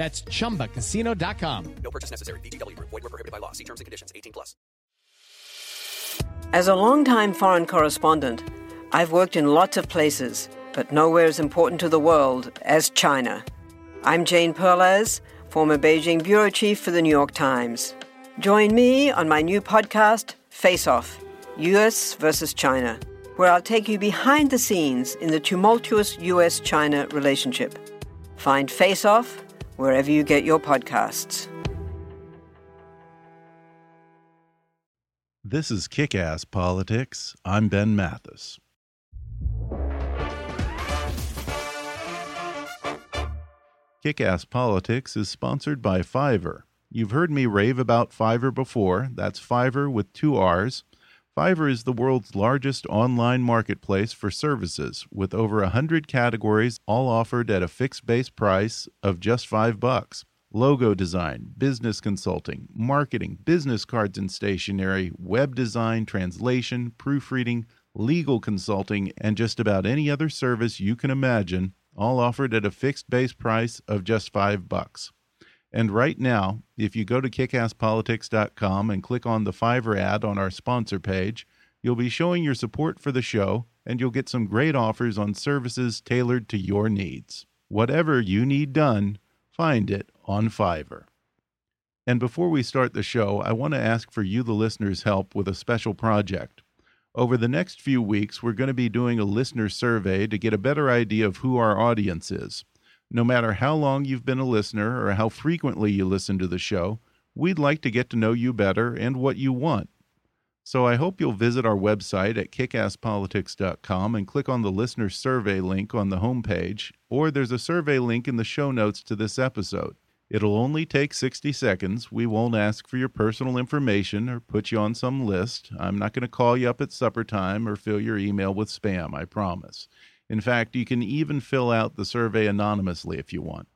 That's chumbacasino.com. No purchase necessary. VGW Group. Void were prohibited by law. See terms and conditions. 18 plus. As a longtime foreign correspondent, I've worked in lots of places, but nowhere as important to the world as China. I'm Jane Perlez, former Beijing bureau chief for the New York Times. Join me on my new podcast, Face Off US versus China, where I'll take you behind the scenes in the tumultuous US China relationship. Find Face Off wherever you get your podcasts. This is Kick Ass Politics. I'm Ben Mathis. Kick Ass Politics is sponsored by Fiverr. You've heard me rave about Fiverr before. That's Fiverr with two R's. Fiverr is the world's largest online marketplace for services with over 100 categories all offered at a fixed base price of just 5 bucks. Logo design, business consulting, marketing, business cards and stationery, web design, translation, proofreading, legal consulting, and just about any other service you can imagine, all offered at a fixed base price of just 5 bucks. And right now, if you go to kickasspolitics.com and click on the Fiverr ad on our sponsor page, you'll be showing your support for the show and you'll get some great offers on services tailored to your needs. Whatever you need done, find it on Fiverr. And before we start the show, I want to ask for you, the listeners' help with a special project. Over the next few weeks, we're going to be doing a listener survey to get a better idea of who our audience is. No matter how long you've been a listener or how frequently you listen to the show, we'd like to get to know you better and what you want. So I hope you'll visit our website at kickasspolitics.com and click on the listener survey link on the homepage, or there's a survey link in the show notes to this episode. It'll only take 60 seconds. We won't ask for your personal information or put you on some list. I'm not going to call you up at supper time or fill your email with spam, I promise. In fact, you can even fill out the survey anonymously if you want.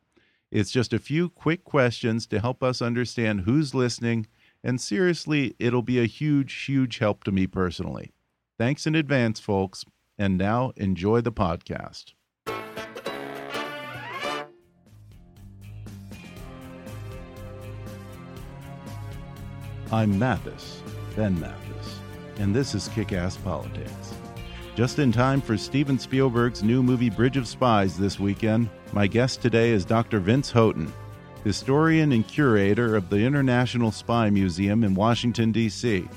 It's just a few quick questions to help us understand who's listening, and seriously, it'll be a huge, huge help to me personally. Thanks in advance, folks, and now enjoy the podcast. I'm Mathis, Ben Mathis, and this is Kick Ass Politics. Just in time for Steven Spielberg's new movie Bridge of Spies this weekend, my guest today is Dr. Vince Houghton, historian and curator of the International Spy Museum in Washington, D.C.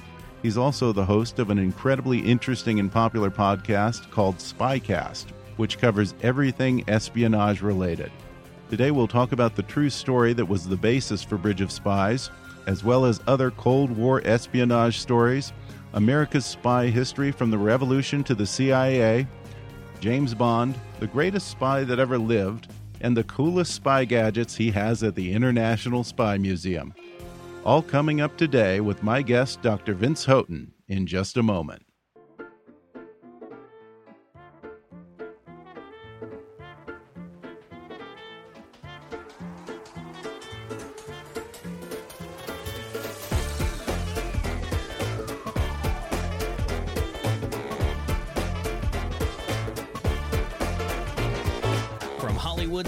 He's also the host of an incredibly interesting and popular podcast called Spycast, which covers everything espionage related. Today we'll talk about the true story that was the basis for Bridge of Spies, as well as other Cold War espionage stories America's spy history from the Revolution to the CIA, James Bond, the greatest spy that ever lived, and the coolest spy gadgets he has at the International Spy Museum. All coming up today with my guest, Dr. Vince Houghton, in just a moment.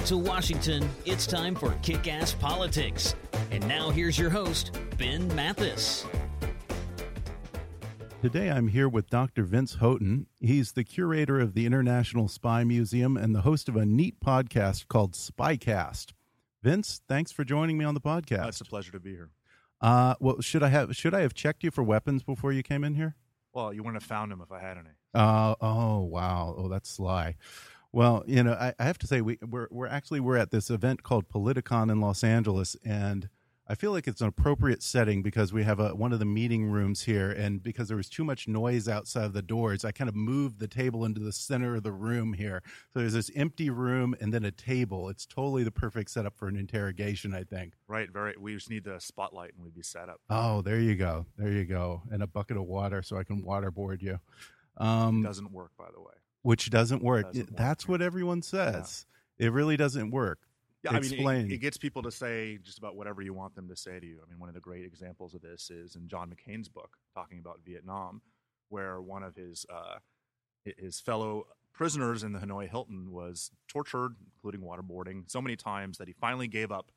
To Washington, it's time for Kick Ass Politics. And now here's your host, Ben Mathis. Today I'm here with Dr. Vince Houghton. He's the curator of the International Spy Museum and the host of a neat podcast called Spycast. Vince, thanks for joining me on the podcast. it's a pleasure to be here. Uh, well, should I have should I have checked you for weapons before you came in here? Well, you wouldn't have found them if I had any. Uh, oh, wow. Oh, that's sly. Well, you know, I, I have to say we we're we're actually we're at this event called Politicon in Los Angeles, and I feel like it's an appropriate setting because we have a, one of the meeting rooms here, and because there was too much noise outside of the doors, I kind of moved the table into the center of the room here. So there's this empty room and then a table. It's totally the perfect setup for an interrogation, I think. Right, very. We just need the spotlight and we'd be set up. Oh, there you go, there you go, and a bucket of water so I can waterboard you. Um, Doesn't work, by the way. Which doesn't work. Doesn't work. That's what everyone says. It really doesn't work. Yeah, I mean, it, it gets people to say just about whatever you want them to say to you. I mean, one of the great examples of this is in John McCain's book, talking about Vietnam, where one of his uh, his fellow prisoners in the Hanoi Hilton was tortured, including waterboarding, so many times that he finally gave up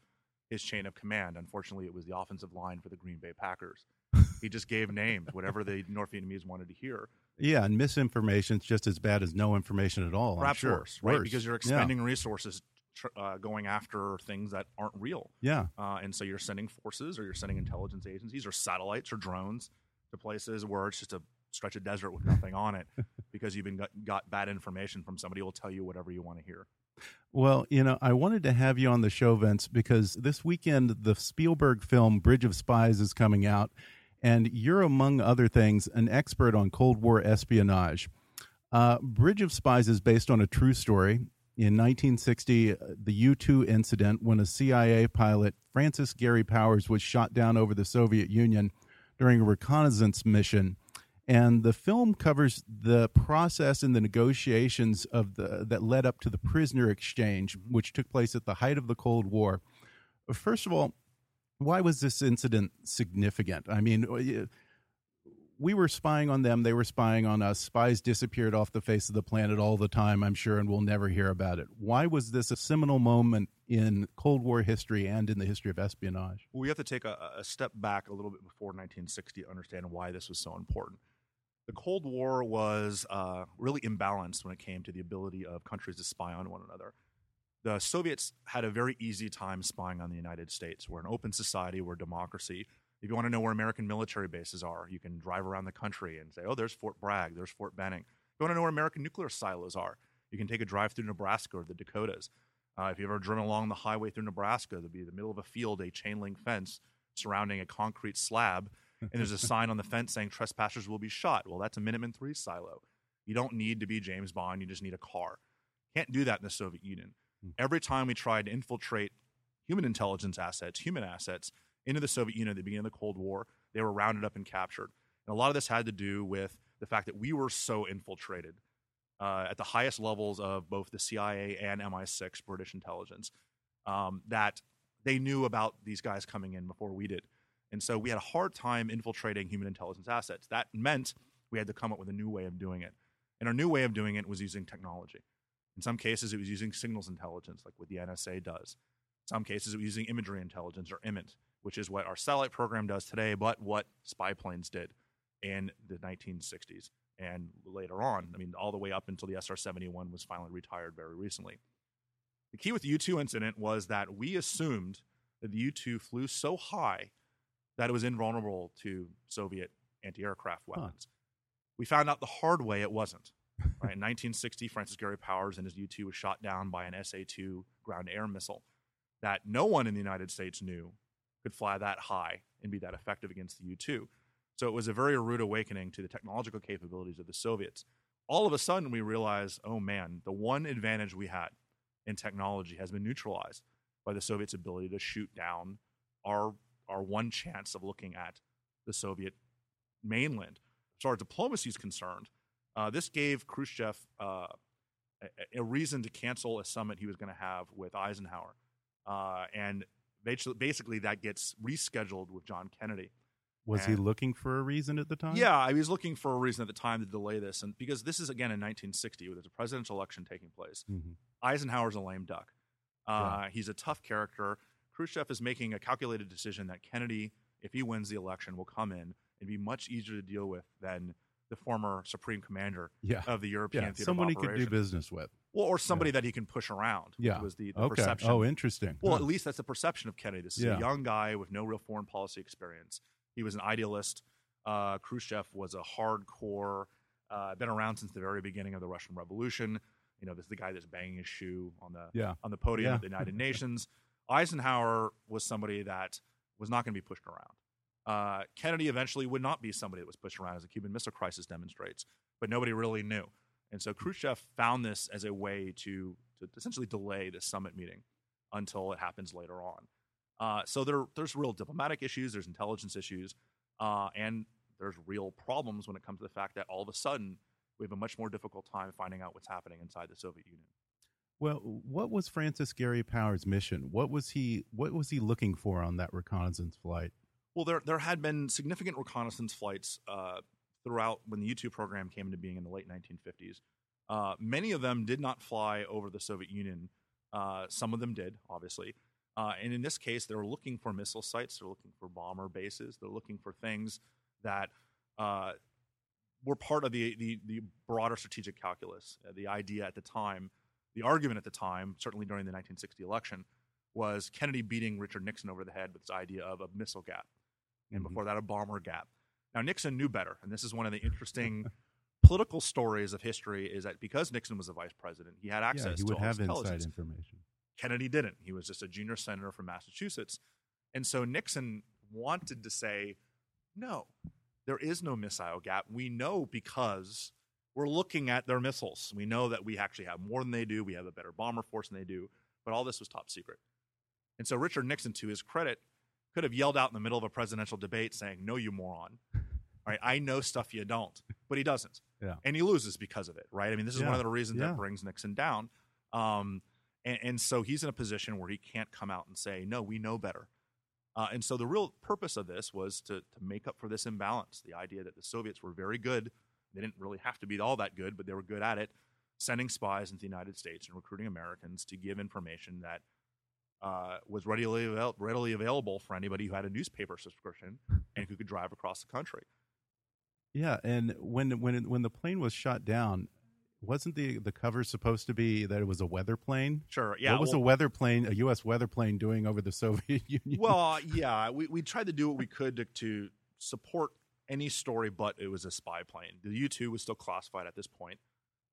his chain of command. Unfortunately, it was the offensive line for the Green Bay Packers. he just gave names, whatever the North Vietnamese wanted to hear. Yeah, and misinformation is just as bad as no information at all. I'm Perhaps sure. worse, right? Worse. Because you're Yeah. expending resources tr- uh, going after things that aren't real. Yeah. Uh, and so you're sending forces or you're sending intelligence agencies or satellites or drones to places where it's just a stretch of desert with nothing on it because you've been got, got bad information from somebody who will tell you whatever you want to hear. Well, you know, I wanted to have you on the show, Vince, because this weekend the Spielberg film Bridge of Spies is coming out, and you're, among other things, an expert on Cold War espionage. Uh, Bridge of Spies is based on a true story. In 1960, uh, the U 2 incident when a CIA pilot, Francis Gary Powers, was shot down over the Soviet Union during a reconnaissance mission and the film covers the process and the negotiations of the that led up to the prisoner exchange, which took place at the height of the Cold War. First of all, why was this incident significant? I mean, uh, we were spying on them; they were spying on us. Spies disappeared off the face of the planet all the time, I'm sure, and we'll never hear about it. Why was this a seminal moment in Cold War history and in the history of espionage? We have to take a, a step back a little bit before 1960 to understand why this was so important. The Cold War was uh, really imbalanced when it came to the ability of countries to spy on one another. The Soviets had a very easy time spying on the United States. We're an open society, we're a democracy. If you want to know where American military bases are, you can drive around the country and say, oh, there's Fort Bragg, there's Fort Benning. If you want to know where American nuclear silos are, you can take a drive through Nebraska or the Dakotas. Uh, if you've ever driven along the highway through Nebraska, there'll be the middle of a field, a chain link fence surrounding a concrete slab, and there's a sign on the fence saying trespassers will be shot. Well, that's a Minuteman 3 silo. You don't need to be James Bond, you just need a car. Can't do that in the Soviet Union. Every time we tried to infiltrate human intelligence assets, human assets, into the Soviet Union at the beginning of the Cold War, they were rounded up and captured. And a lot of this had to do with the fact that we were so infiltrated uh, at the highest levels of both the CIA and MI6, British intelligence, um, that they knew about these guys coming in before we did. And so we had a hard time infiltrating human intelligence assets. That meant we had to come up with a new way of doing it. And our new way of doing it was using technology. In some cases, it was using signals intelligence, like what the NSA does. In some cases, it was using imagery intelligence or IMINT, which is what our satellite program does today, but what spy planes did in the 1960s and later on. I mean, all the way up until the SR 71 was finally retired very recently. The key with the U 2 incident was that we assumed that the U 2 flew so high that it was invulnerable to Soviet anti aircraft weapons. We found out the hard way it wasn't. Right, in 1960, Francis Gary Powers and his U 2 was shot down by an SA 2 ground air missile that no one in the United States knew could fly that high and be that effective against the U 2. So it was a very rude awakening to the technological capabilities of the Soviets. All of a sudden, we realized, oh man, the one advantage we had in technology has been neutralized by the Soviets' ability to shoot down our, our one chance of looking at the Soviet mainland. As far as diplomacy is concerned, uh, this gave Khrushchev uh, a, a reason to cancel a summit he was going to have with Eisenhower. Uh, and basically, basically, that gets rescheduled with John Kennedy. Was he looking for a reason at the time? Yeah, he was looking for a reason at the time to delay this, and because this is again in 1960, where there's a presidential election taking place. Mhm. Eisenhower's a lame duck. Uh, He's a tough character. Khrushchev is making a calculated decision that Kennedy, if he wins the election, will come in and be much easier to deal with than the former supreme commander Yeah. of the European Yeah. theater Someone he could do business with. Well, or somebody that he can push around. Yeah. was the, the okay. perception. Oh, interesting. Well, Huh. at least that's the perception of Kennedy. This is Yeah. a young guy with no real foreign policy experience. He was an idealist. Uh, Khrushchev was a hardcore, uh, been around since the very beginning of the Russian Revolution. You know, this is the guy that's banging his shoe on the Yeah. on the podium Yeah. of the United Nations. Eisenhower was somebody that was not going to be pushed around. Uh, Kennedy eventually would not be somebody that was pushed around, as the Cuban Missile Crisis demonstrates, but nobody really knew. And so Khrushchev found this as a way to, to essentially delay the summit meeting until it happens later on. Uh, so there, there's real diplomatic issues, there's intelligence issues, uh, and there's real problems when it comes to the fact that all of a sudden we have a much more difficult time finding out what's happening inside the Soviet Union. Well, what was Francis Gary Powers' mission? What was he what was he looking for on that reconnaissance flight? Well, there there had been significant reconnaissance flights uh, throughout when the U two program came into being in the late 1950s. Uh, many of them did not fly over the Soviet Union. Uh, some of them did, obviously. Uh, and in this case, they were looking for missile sites. They're looking for bomber bases. They're looking for things that uh, were part of the, the, the broader strategic calculus. Uh, the idea at the time, the argument at the time, certainly during the 1960 election, was Kennedy beating Richard Nixon over the head with this idea of a missile gap, and Mhm. before that, a bomber gap. Now Nixon knew better, and this is one of the interesting political stories of history. Is that because Nixon was a vice president, he had access yeah, he to would all have intelligence. information. Kennedy didn't. He was just a junior senator from Massachusetts. And so Nixon wanted to say, no, there is no missile gap. We know because we're looking at their missiles. We know that we actually have more than they do. We have a better bomber force than they do. But all this was top secret. And so Richard Nixon, to his credit, could have yelled out in the middle of a presidential debate saying, No, you moron. Right? I know stuff you don't. But he doesn't. Yeah. And he loses because of it, right? I mean, this is one of the reasons Yeah. that brings Nixon down. Um, and, and so he's in a position where he can't come out and say, no, we know better. Uh, and so the real purpose of this was to, to make up for this imbalance the idea that the Soviets were very good. They didn't really have to be all that good, but they were good at it, sending spies into the United States and recruiting Americans to give information that uh, was readily, avail- readily available for anybody who had a newspaper subscription and who could drive across the country. Yeah, and when when when the plane was shot down, wasn't the the cover supposed to be that it was a weather plane? Sure, yeah. what was well- a weather plane, a U.S. weather plane, doing over the Soviet Union? well, yeah, we, we tried to do what we could to, to support any story, but it was a spy plane. The U 2 was still classified at this point.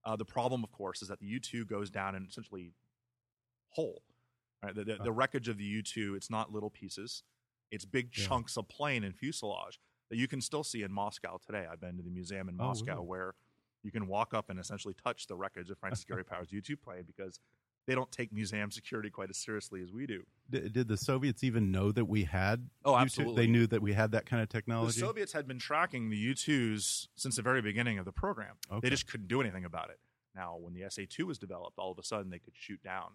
Uh, the problem, of course, is that the U 2 goes down and essentially whole. Right? The, the, the wreckage of the U 2, it's not little pieces, it's big Yeah. chunks of plane and fuselage that you can still see in Moscow today. I've been to the museum in Oh, Moscow really? where you can walk up and essentially touch the wreckage of Francis Gary Powers' U 2 plane because they don't take museum security quite as seriously as we do. did, did the Soviets even know that we had? Oh, U-2? absolutely. They knew that we had that kind of technology. The. Soviets had been tracking the U 2s since the very beginning of the program. Okay. They just couldn't do anything about it. Now, when the SA 2 was developed, all of a sudden they could shoot down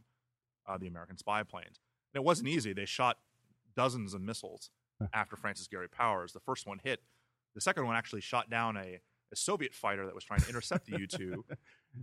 uh, the American spy planes. And it wasn't easy. They shot dozens of missiles after Francis Gary Powers. The first one hit. The second one actually shot down a, a Soviet fighter that was trying to intercept the U 2.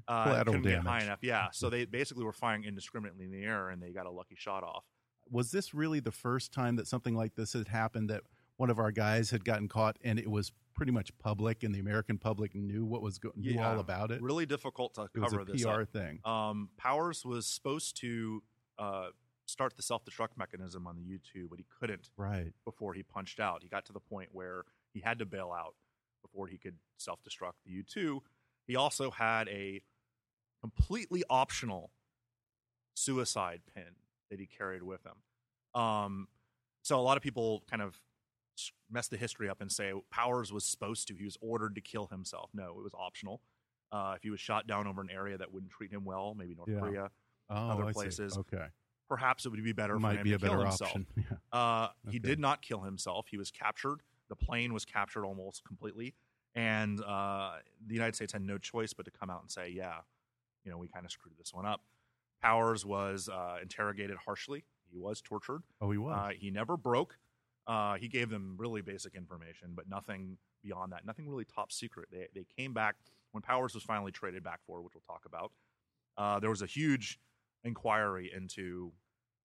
Uh, couldn't get high enough. Yeah. So they basically were firing indiscriminately in the air and they got a lucky shot off. was this really the first time that something like this had happened? That one of our guys had gotten caught, and it was pretty much public, and the American public knew what was go- knew all about it. Really difficult to it was cover a this. PR up. thing. Um, Powers was supposed to uh, start the self destruct mechanism on the U 2, but he couldn't Right. before he punched out. He got to the point where he had to bail out before he could self destruct the U 2. He also had a completely optional suicide pin that he carried with him. Um, so a lot of people kind of mess the history up and say Powers was supposed to, he was ordered to kill himself. No, it was optional. Uh, if he was shot down over an area that wouldn't treat him well, maybe North Yeah. Korea, Oh, other I see. places. Okay. perhaps it would be better for Might him be to a kill better himself. option. Yeah. Uh, He did not kill himself. He was captured. The plane was captured almost completely, and uh, the United States had no choice but to come out and say, "Yeah, you know, we kind of screwed this one up." Powers was uh, interrogated harshly. He was tortured. Oh, he was. Uh, he never broke. Uh, he gave them really basic information, but nothing beyond that. Nothing really top secret. They they came back when Powers was finally traded back for, which we'll talk about. Uh, there was a huge inquiry into,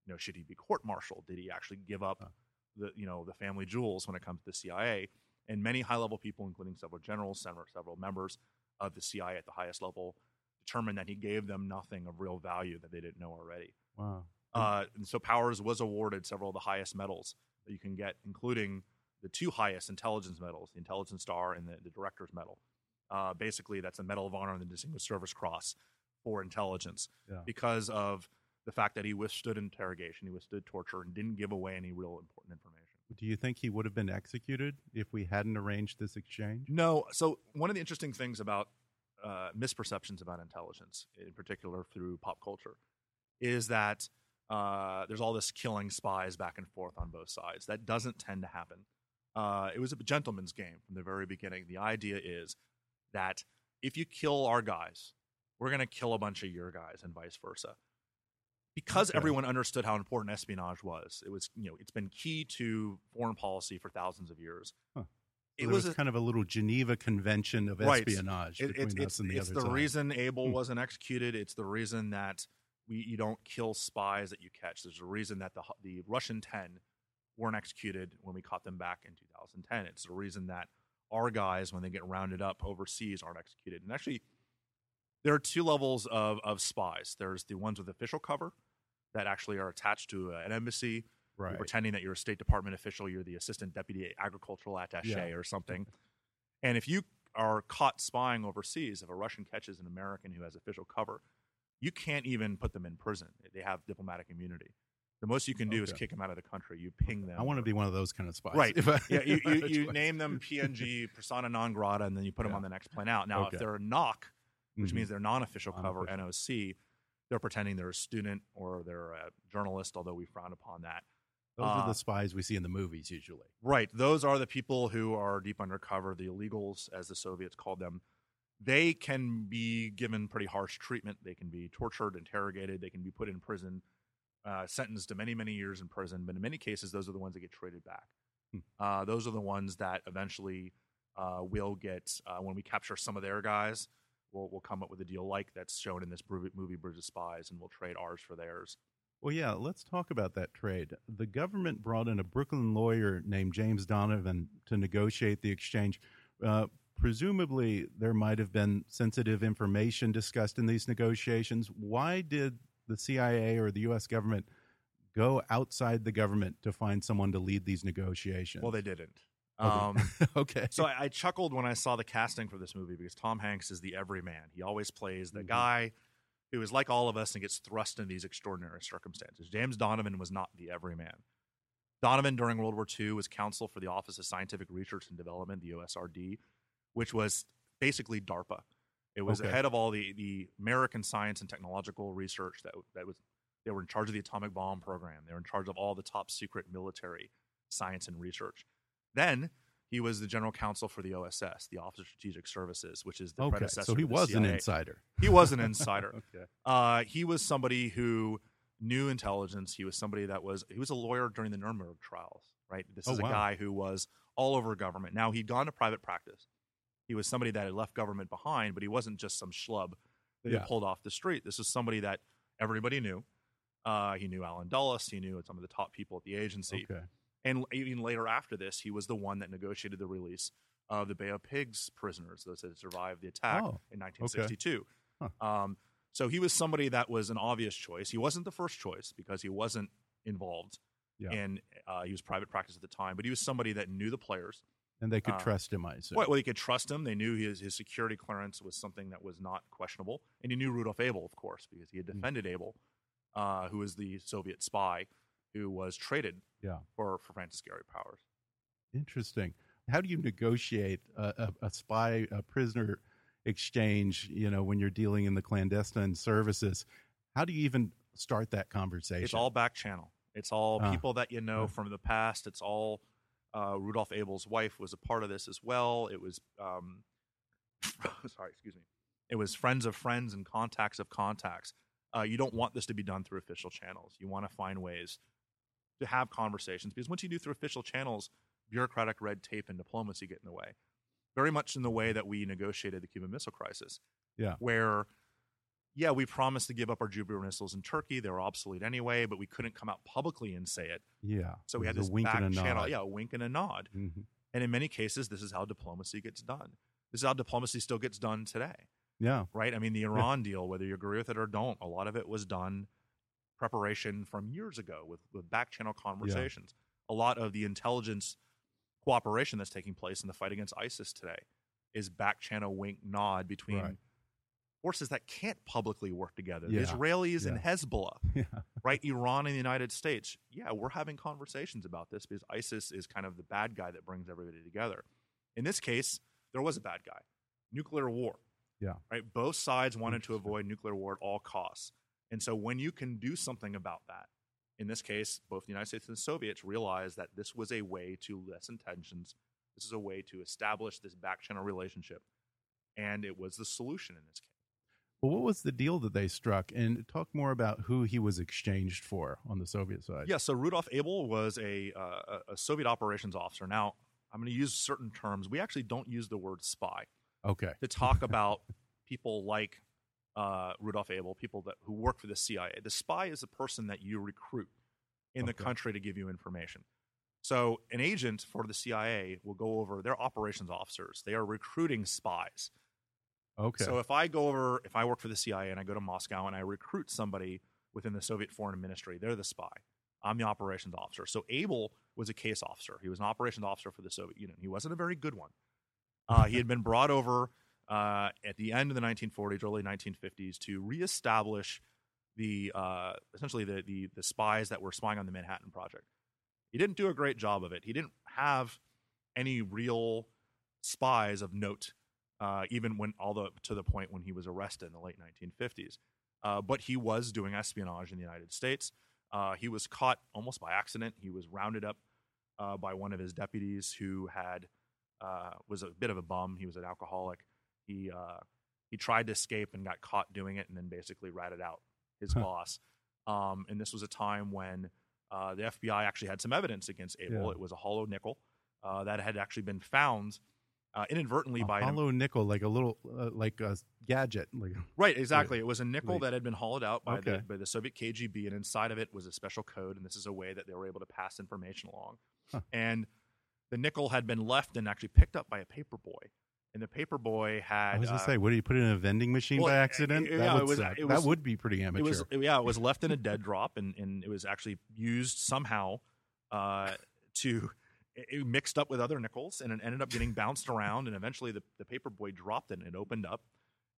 you know, should he be court-martialed? Did he actually give up the you know the family jewels when it comes to the CIA? And many high-level people, including several generals, several several members of the CIA at the highest level, determined that he gave them nothing of real value that they didn't know already. wow. Uh, and so Powers was awarded several of the highest medals that you can get, including the two highest intelligence medals, the Intelligence Star and the, the Director's Medal. Uh, basically, that's the Medal of Honor and the Distinguished Service Cross for intelligence Yeah. because of the fact that he withstood interrogation, he withstood torture, and didn't give away any real important information. Do you think he would have been executed if we hadn't arranged this exchange? No. So one of the interesting things about uh, misperceptions about intelligence, in particular through pop culture, is that uh, there's all this killing spies back and forth on both sides. That doesn't tend to happen. Uh, it was a gentleman's game from the very beginning. The idea is that if you kill our guys, we're going to kill a bunch of your guys, and vice versa. Because Okay. everyone understood how important espionage was, it was you know it's been key to foreign policy for thousands of years. Huh. It was was a- kind of a little Geneva Convention of Right. espionage It- between it's, us it's, and the it's other the side. reason Abel Hmm. wasn't executed. It's the reason that we you don't kill spies that you catch. There's a reason that the the Russian ten weren't executed when we caught them back in 2010. It's the reason that our guys, when they get rounded up overseas, aren't executed. And actually, there are two levels of of spies. There's the ones with official cover that actually are attached to uh, an embassy right. pretending that you're a State Department official, you're the assistant deputy agricultural attache Yeah. or something. And if you are caught spying overseas, if a Russian catches an American who has official cover, you can't even put them in prison. They have diplomatic immunity. The most you can do is kick them out of the country. You ping them. I want to be one of those kind of spies. Right. Yeah, you, you, you name them PNG, persona non grata, and then you put them on the next plane out. Now, Okay. if they're a NOC, which Mhm. means they're non-official cover. NOC, they're pretending they're a student or they're a journalist, although we frown upon that. those are uh, the spies we see in the movies usually. Right. Those are the people who are deep undercover, the illegals, as the Soviets called them. They can be given pretty harsh treatment. They can be tortured, interrogated. They can be put in prison, uh, sentenced to many, many years in prison. But in many cases, those are the ones that get traded back. Hmm. Uh, those are the ones that eventually uh, will get, uh, when we capture some of their guys, we'll, we'll come up with a deal like that's shown in this movie, movie Bridge of Spies, and we'll trade ours for theirs. Well, yeah, let's talk about that trade. The government brought in a Brooklyn lawyer named James Donovan to negotiate the exchange. Uh, presumably, there might have been sensitive information discussed in these negotiations. Why did the CIA or the U.S. government go outside the government to find someone to lead these negotiations? Well, they didn't. Okay. Um, okay. So I, I chuckled when I saw the casting for this movie because Tom Hanks is the everyman. He always plays the Mhm. guy who is like all of us and gets thrust into these extraordinary circumstances. James Donovan was not the everyman. Donovan, during World War II, was counsel for the Office of Scientific Research and Development, the OSRD, which was basically DARPA. It was Okay. ahead of all the, the American science and technological research that, that was they were in charge of the atomic bomb program. They were in charge of all the top secret military science and research. Then he was the general counsel for the OSS, the Office of Strategic Services, which is the okay. predecessor. So he was an insider. He was an insider. okay. Uh, he was somebody who knew intelligence. He was somebody that was he was a lawyer during the Nuremberg trials. Right. This Oh, is a wow. guy who was all over government. Now he'd gone to private practice. He was somebody that had left government behind, but he wasn't just some schlub that Yeah. he pulled off the street. This is somebody that everybody knew. Uh, he knew Allen Dulles. He knew some of the top people at the agency. Okay. And even later after this, he was the one that negotiated the release of the Bay of Pigs prisoners, those that survived the attack Oh, in 1962. Huh. Um, so he was somebody that was an obvious choice. He wasn't the first choice because he wasn't involved Yeah. in, uh, he was private practice at the time, but he was somebody that knew the players. And they could uh, trust him, I assume. Well, well, they could trust him. They knew his, his security clearance was something that was not questionable. And he knew Rudolf Abel, of course, because he had Hmm. defended Abel, uh, who was the Soviet spy who was traded Yeah. for, for Francis Gary Powers. Interesting. How do you negotiate a, a, a spy a prisoner exchange? You know, when you're dealing in the clandestine services, how do you even start that conversation? It's all back channel. It's all Ah. people that you know Ah. from the past. It's all uh, Rudolf Abel's wife was a part of this as well. It was um, sorry, excuse me. It was friends of friends and contacts of contacts. Uh, you don't want this to be done through official channels. You want to find ways to have conversations because once you do through official channels, bureaucratic red tape and diplomacy get in the way. Very much in the way that we negotiated the Cuban Missile Crisis yeah. where yeah, we promised to give up our Jupiter missiles in Turkey. They were obsolete anyway, but we couldn't come out publicly and say it. Yeah. So we had this wink back and a channel. nod. Yeah, a wink and a nod. Mhm. And in many cases, this is how diplomacy gets done. This is how diplomacy still gets done today, Yeah. right? I mean, the Iran deal, whether you agree with it or don't, a lot of it was done preparation from years ago with, with back channel conversations. A lot of the intelligence cooperation that's taking place in the fight against ISIS today is back channel wink nod between Right. forces that can't publicly work together. Yeah. The Israelis and Hezbollah, Yeah. right? Iran and the United States. Yeah, we're having conversations about this because ISIS is kind of the bad guy that brings everybody together. In this case, there was a bad guy nuclear war. Yeah. Right? Both sides wanted to avoid nuclear war at all costs. And so when you can do something about that, in this case, both the United States and the Soviets realized that this was a way to lessen tensions. This is a way to establish this back channel relationship. And it was the solution in this case. Well, what was the deal that they struck? And talk more about who he was exchanged for on the Soviet side. Yeah, so Rudolf Abel was a, uh, a- a Soviet operations officer. Now, I'm going to use certain terms. We actually don't use the word spy Okay. to talk about people like uh, Rudolf Abel, people that who work for the CIA. The spy is the person that you recruit in the country to give you information. So, an agent for the CIA will go over. They're operations officers. They are recruiting spies. Okay. So if I go over, if I work for the CIA and I go to Moscow and I recruit somebody within the Soviet Foreign Ministry, they're the spy. I'm the operations officer. So Abel was a case officer. He was an operations officer for the Soviet Union. He wasn't a very good one. Uh, he had been brought over uh, at the end of the 1940s, early 1950s, to reestablish the uh, essentially the, the the spies that were spying on the Manhattan Project. He didn't do a great job of it. He didn't have any real spies of note uh, even when all the to the point when he was arrested in the late 1950s. Uh, but he was doing espionage in the United States. Uh, he was caught almost by accident. He was rounded up uh, by one of his deputies who had was a bit of a bum. He was an alcoholic. He uh, he tried to escape and got caught doing it, and then basically ratted out his Huh. boss. Um, and this was a time when uh, the FBI actually had some evidence against Abel. Yeah. It was a hollow nickel uh, that had actually been found uh, inadvertently a by an hollow nickel, like a little, uh, like a gadget. Like Right, exactly. It was a nickel Wait. that had been hollowed out by, the, by the Soviet KGB, and inside of it was a special code, and this is a way that they were able to pass information along. Huh. And the nickel had been left and actually picked up by a paper boy, and the paper boy had. I was gonna uh, say, what did you put in a vending machine well, by accident? yeah, that would it was- was- that would be pretty it amateur. was yeah, it was left in a dead drop, and, and it was actually used somehow uh, to. It it mixed up with other nickels, and it ended up getting bounced around, and eventually the, the paper boy dropped it, and it opened up,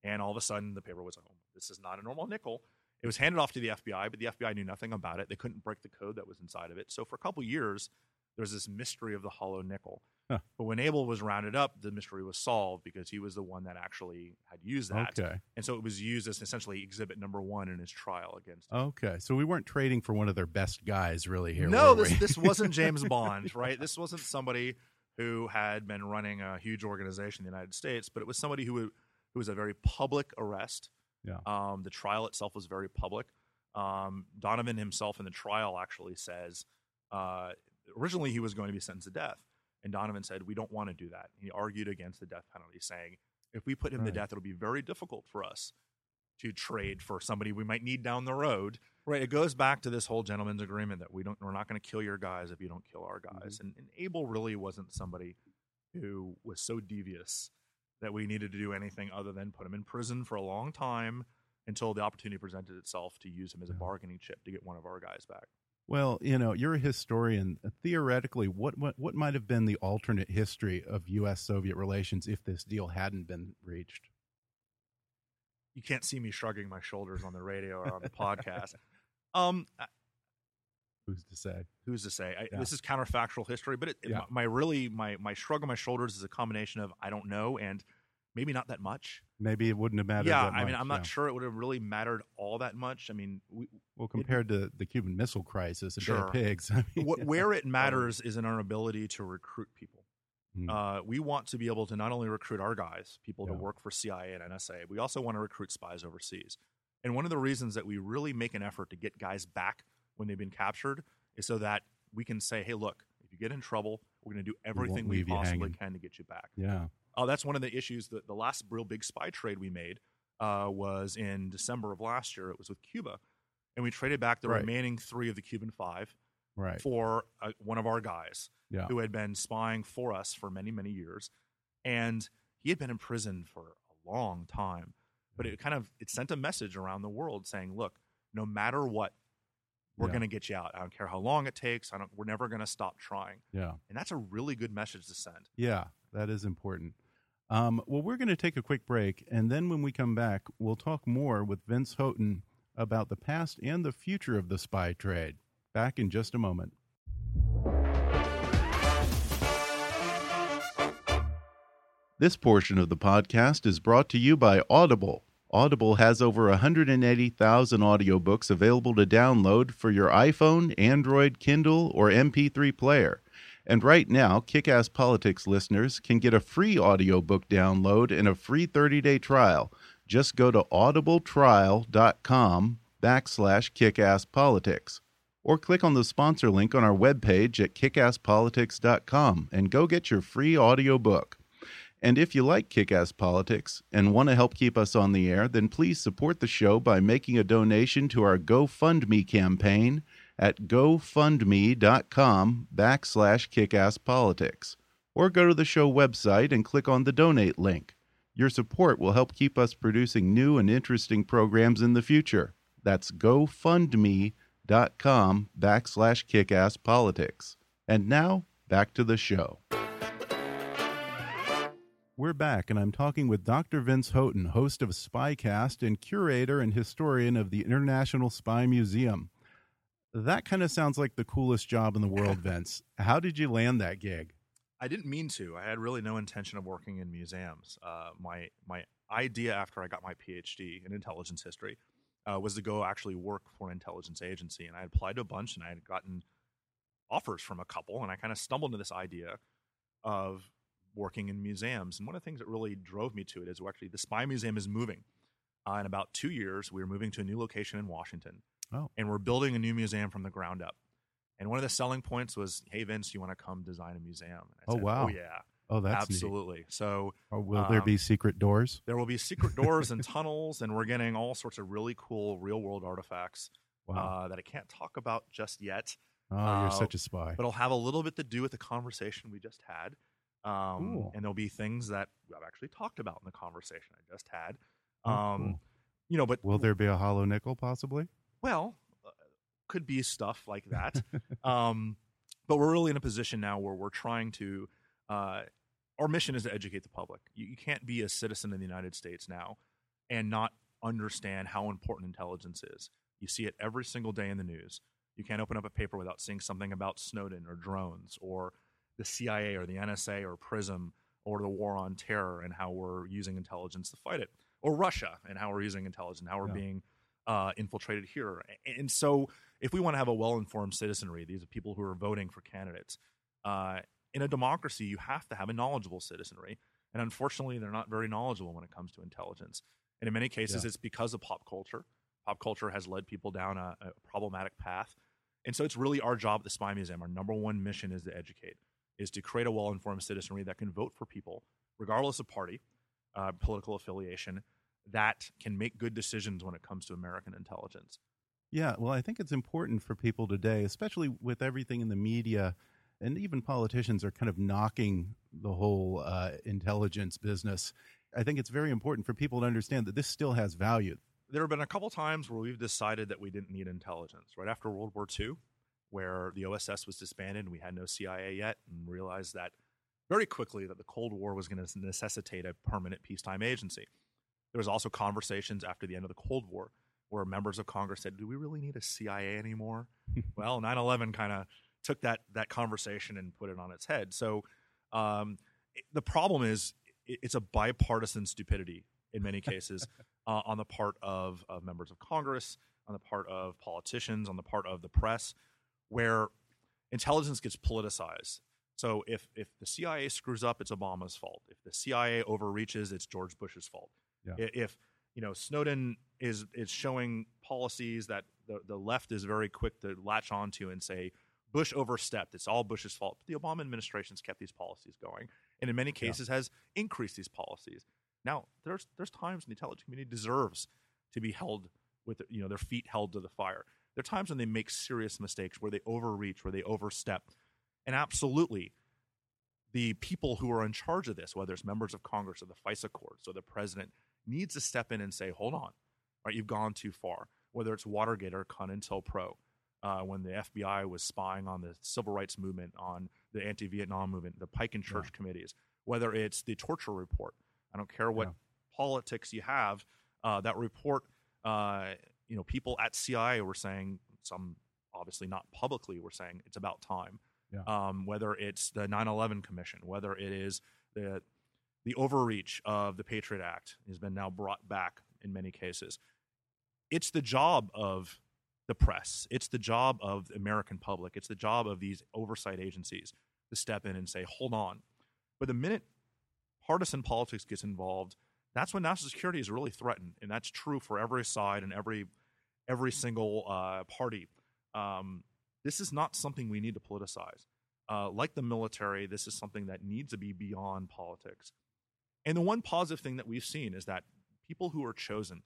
and all of a sudden the paper was like, oh, "This is not a normal nickel." It was handed off to the FBI, but the FBI knew nothing about it. They couldn't break the code that was inside of it. So for a couple years, there was this mystery of the hollow nickel. Huh. But when Abel was rounded up, the mystery was solved because he was the one that actually had used that. okay. And so it was used as essentially exhibit number one in his trial against Okay. So we weren't trading for one of their best guys, really. Here. no, this this wasn't James Bond, right? This wasn't somebody who had been running a huge organization in the United States, but it was somebody who who was a very public arrest. Yeah. Um, the trial itself was very public. Um, Donovan himself in the trial actually says uh, originally he was going to be sentenced to death, and Donovan said we don't want to do that. He argued against the death penalty, saying if we put him to death, it'll be very difficult for us to trade for somebody we might need down the road. Right. It goes back to this whole gentleman's agreement that we don't we're not going to kill your guys if you don't kill our guys. Mm-hmm. And, and Abel really wasn't somebody who was so devious that we needed to do anything other than put him in prison for a long time until the opportunity presented itself to use him as a bargaining chip to get one of our guys back. Well, you know, you're a historian. Theoretically, what what what might have been the alternate history of U.S. Soviet relations if this deal hadn't been reached? You can't see me shrugging my shoulders on the radio or on the podcast. Um, Who's to say? who's to say? I, Yeah. This is counterfactual history, but it, Yeah. my really my my shrug on my shoulders is a combination of I don't know and maybe not that much. Maybe it wouldn't have mattered. yeah, I mean, much, I'm not yeah. sure it would have really mattered all that much. I mean, we, Well, compared to the Cuban Missile Crisis, a day Sure. pigs. I mean, what, where it matters is in our ability to recruit people. Hmm. Uh, we want to be able to not only recruit our guys, people to work for CIA and NSA, we also want to recruit spies overseas. And one of the reasons that we really make an effort to get guys back when they've been captured is so that we can say, hey, look, if you get in trouble, we're going to do everything we, possibly can to get you back. yeah. Oh, that's one of the issues. That the last real big spy trade we made uh, was in December of last year. It was with Cuba, and we traded back the Right. remaining three of the Cuban five Right. for uh, one of our guys Yeah. who had been spying for us for many, many years, and he had been in prison for a long time. But it kind of it sent a message around the world saying, "Look, no matter what, we're Yeah. going to get you out. I don't care how long it takes. I don't. We're never going to stop trying." Yeah. And that's a really good message to send. Yeah. That is important. Um, well, we're going to take a quick break, and then when we come back, we'll talk more with Vince Houghton about the past and the future of the spy trade. Back in just a moment. This portion of the podcast is brought to you by Audible. Audible has over 180,000 audiobooks available to download for your iPhone, Android, Kindle, or MP3 player. And right now, Kickass Politics listeners can get a free audiobook download and a free 30-day trial. Just go to audibletrial.com backslash kickasspolitics or click on the sponsor link on our webpage at kickasspolitics.com and go get your free audiobook. And if you like Kick Ass Politics and want to help keep us on the air, then please support the show by making a donation to our GoFundMe campaign at gofundme.com backslash kickasspolitics. Or go to the show website and click on the donate link. Your support will help keep us producing new and interesting programs in the future. That's gofundme.com backslash kickasspolitics. And now, back to the show. We're back, and I'm talking with Dr. Vince Houghton, host of Spycast and curator and historian of the International Spy Museum. That kind of sounds like the coolest job in the world, Vince. How did you land that gig? I didn't mean to. I had really no intention of working in museums. Uh, my my idea after I got my PhD in intelligence history uh, was to go actually work for an intelligence agency, and I applied to a bunch, and I had gotten offers from a couple, and I kind of stumbled into this idea of working in museums. And one of the things that really drove me to it is actually the Spy Museum is moving. Uh, in about two years, we're moving to a new location in Washington. Oh. And we're building a new museum from the ground up. And one of the selling points was, hey, Vince, you want to come design a museum? And I Oh, said, wow. Oh, yeah. Oh, that's neat. Absolutely. So Or will there Um, be secret doors? there will be secret doors and tunnels, and we're getting all sorts of really cool real world artifacts Wow. uh, that I can't talk about just yet. oh, you're uh, such a spy. but it'll have a little bit to do with the conversation we just had. Um, Cool. And there'll be things that I've actually talked about in the conversation I just had. Oh, Um, cool. You know, but Will there be a hollow nickel, possibly? Well, uh, could be stuff like that. um, but we're really in a position now where we're trying to. Uh, our mission is to educate the public. You, you can't be a citizen in the United States now and not understand how important intelligence is. You see it every single day in the news. You can't open up a paper without seeing something about Snowden or drones or the CIA or the NSA or PRISM or the war on terror and how we're using intelligence to fight it, or Russia and how we're using intelligence, how we're Yeah. being uh, infiltrated here. And so, if we want to have a well-informed citizenry, these are people who are voting for candidates. Uh, in a democracy, you have to have a knowledgeable citizenry, and unfortunately, they're not very knowledgeable when it comes to intelligence. And in many cases, Yeah. it's because of pop culture. Pop culture has led people down a, a problematic path, and so it's really our job at the Spy Museum. Our number one mission is to educate, is to create a well-informed citizenry that can vote for people, regardless of party, uh, political affiliation, that can make good decisions when it comes to American intelligence. Yeah, well, I think it's important for people today, especially with everything in the media, and even politicians are kind of knocking the whole uh, intelligence business. I think it's very important for people to understand that this still has value. there have been a couple times where we've decided that we didn't need intelligence. Right after World War II, where the OSS was disbanded and we had no CIA yet, and realized that very quickly that the Cold War was going to necessitate a permanent peacetime agency. There was also conversations after the end of the Cold War where members of Congress said, "Do we really need a CIA anymore?" well, 9/11 kind of took that that conversation and put it on its head. So um, it- the problem is it- it's a bipartisan stupidity in many cases uh, on the part of, of members of Congress, on the part of politicians, on the part of the press, where intelligence gets politicized. So if if the CIA screws up, it's Obama's fault. If the CIA overreaches, it's George Bush's fault. Yeah. If you know Snowden is is showing policies that the, the left is very quick to latch onto and say Bush overstepped. It's all Bush's fault. But the Obama administration's kept these policies going, and in many cases has increased these policies. Now, there's there's times when the intelligence community deserves to be held with you know their feet held to the fire. There are times when they make serious mistakes, where they overreach, where they overstep, and absolutely, the people who are in charge of this, whether it's members of Congress or the FISA courts or the president, needs to step in and say, "Hold on, right? You've gone too far." Whether it's Watergate or COINTELPRO, uh, when the FBI was spying on the civil rights movement, on the anti-Vietnam movement, the Pike and Church committees, whether it's the torture report. I don't care what Yeah. politics you have. Uh, that report, uh, you know, people at CIA were saying some, obviously not publicly, were saying it's about time. Yeah. Um, whether it's the 9/11 Commission, whether it is the the overreach of the Patriot Act has been now brought back in many cases. It's the job of the press. It's the job of the American public. It's the job of these oversight agencies to step in and say, hold on. But the minute partisan politics gets involved, that's when national security is really threatened, and that's true for every side and every every single uh, party. Um, this is not something we need to politicize. Uh, like the military, this is something that needs to be beyond politics. And the one positive thing that we've seen is that people who are chosen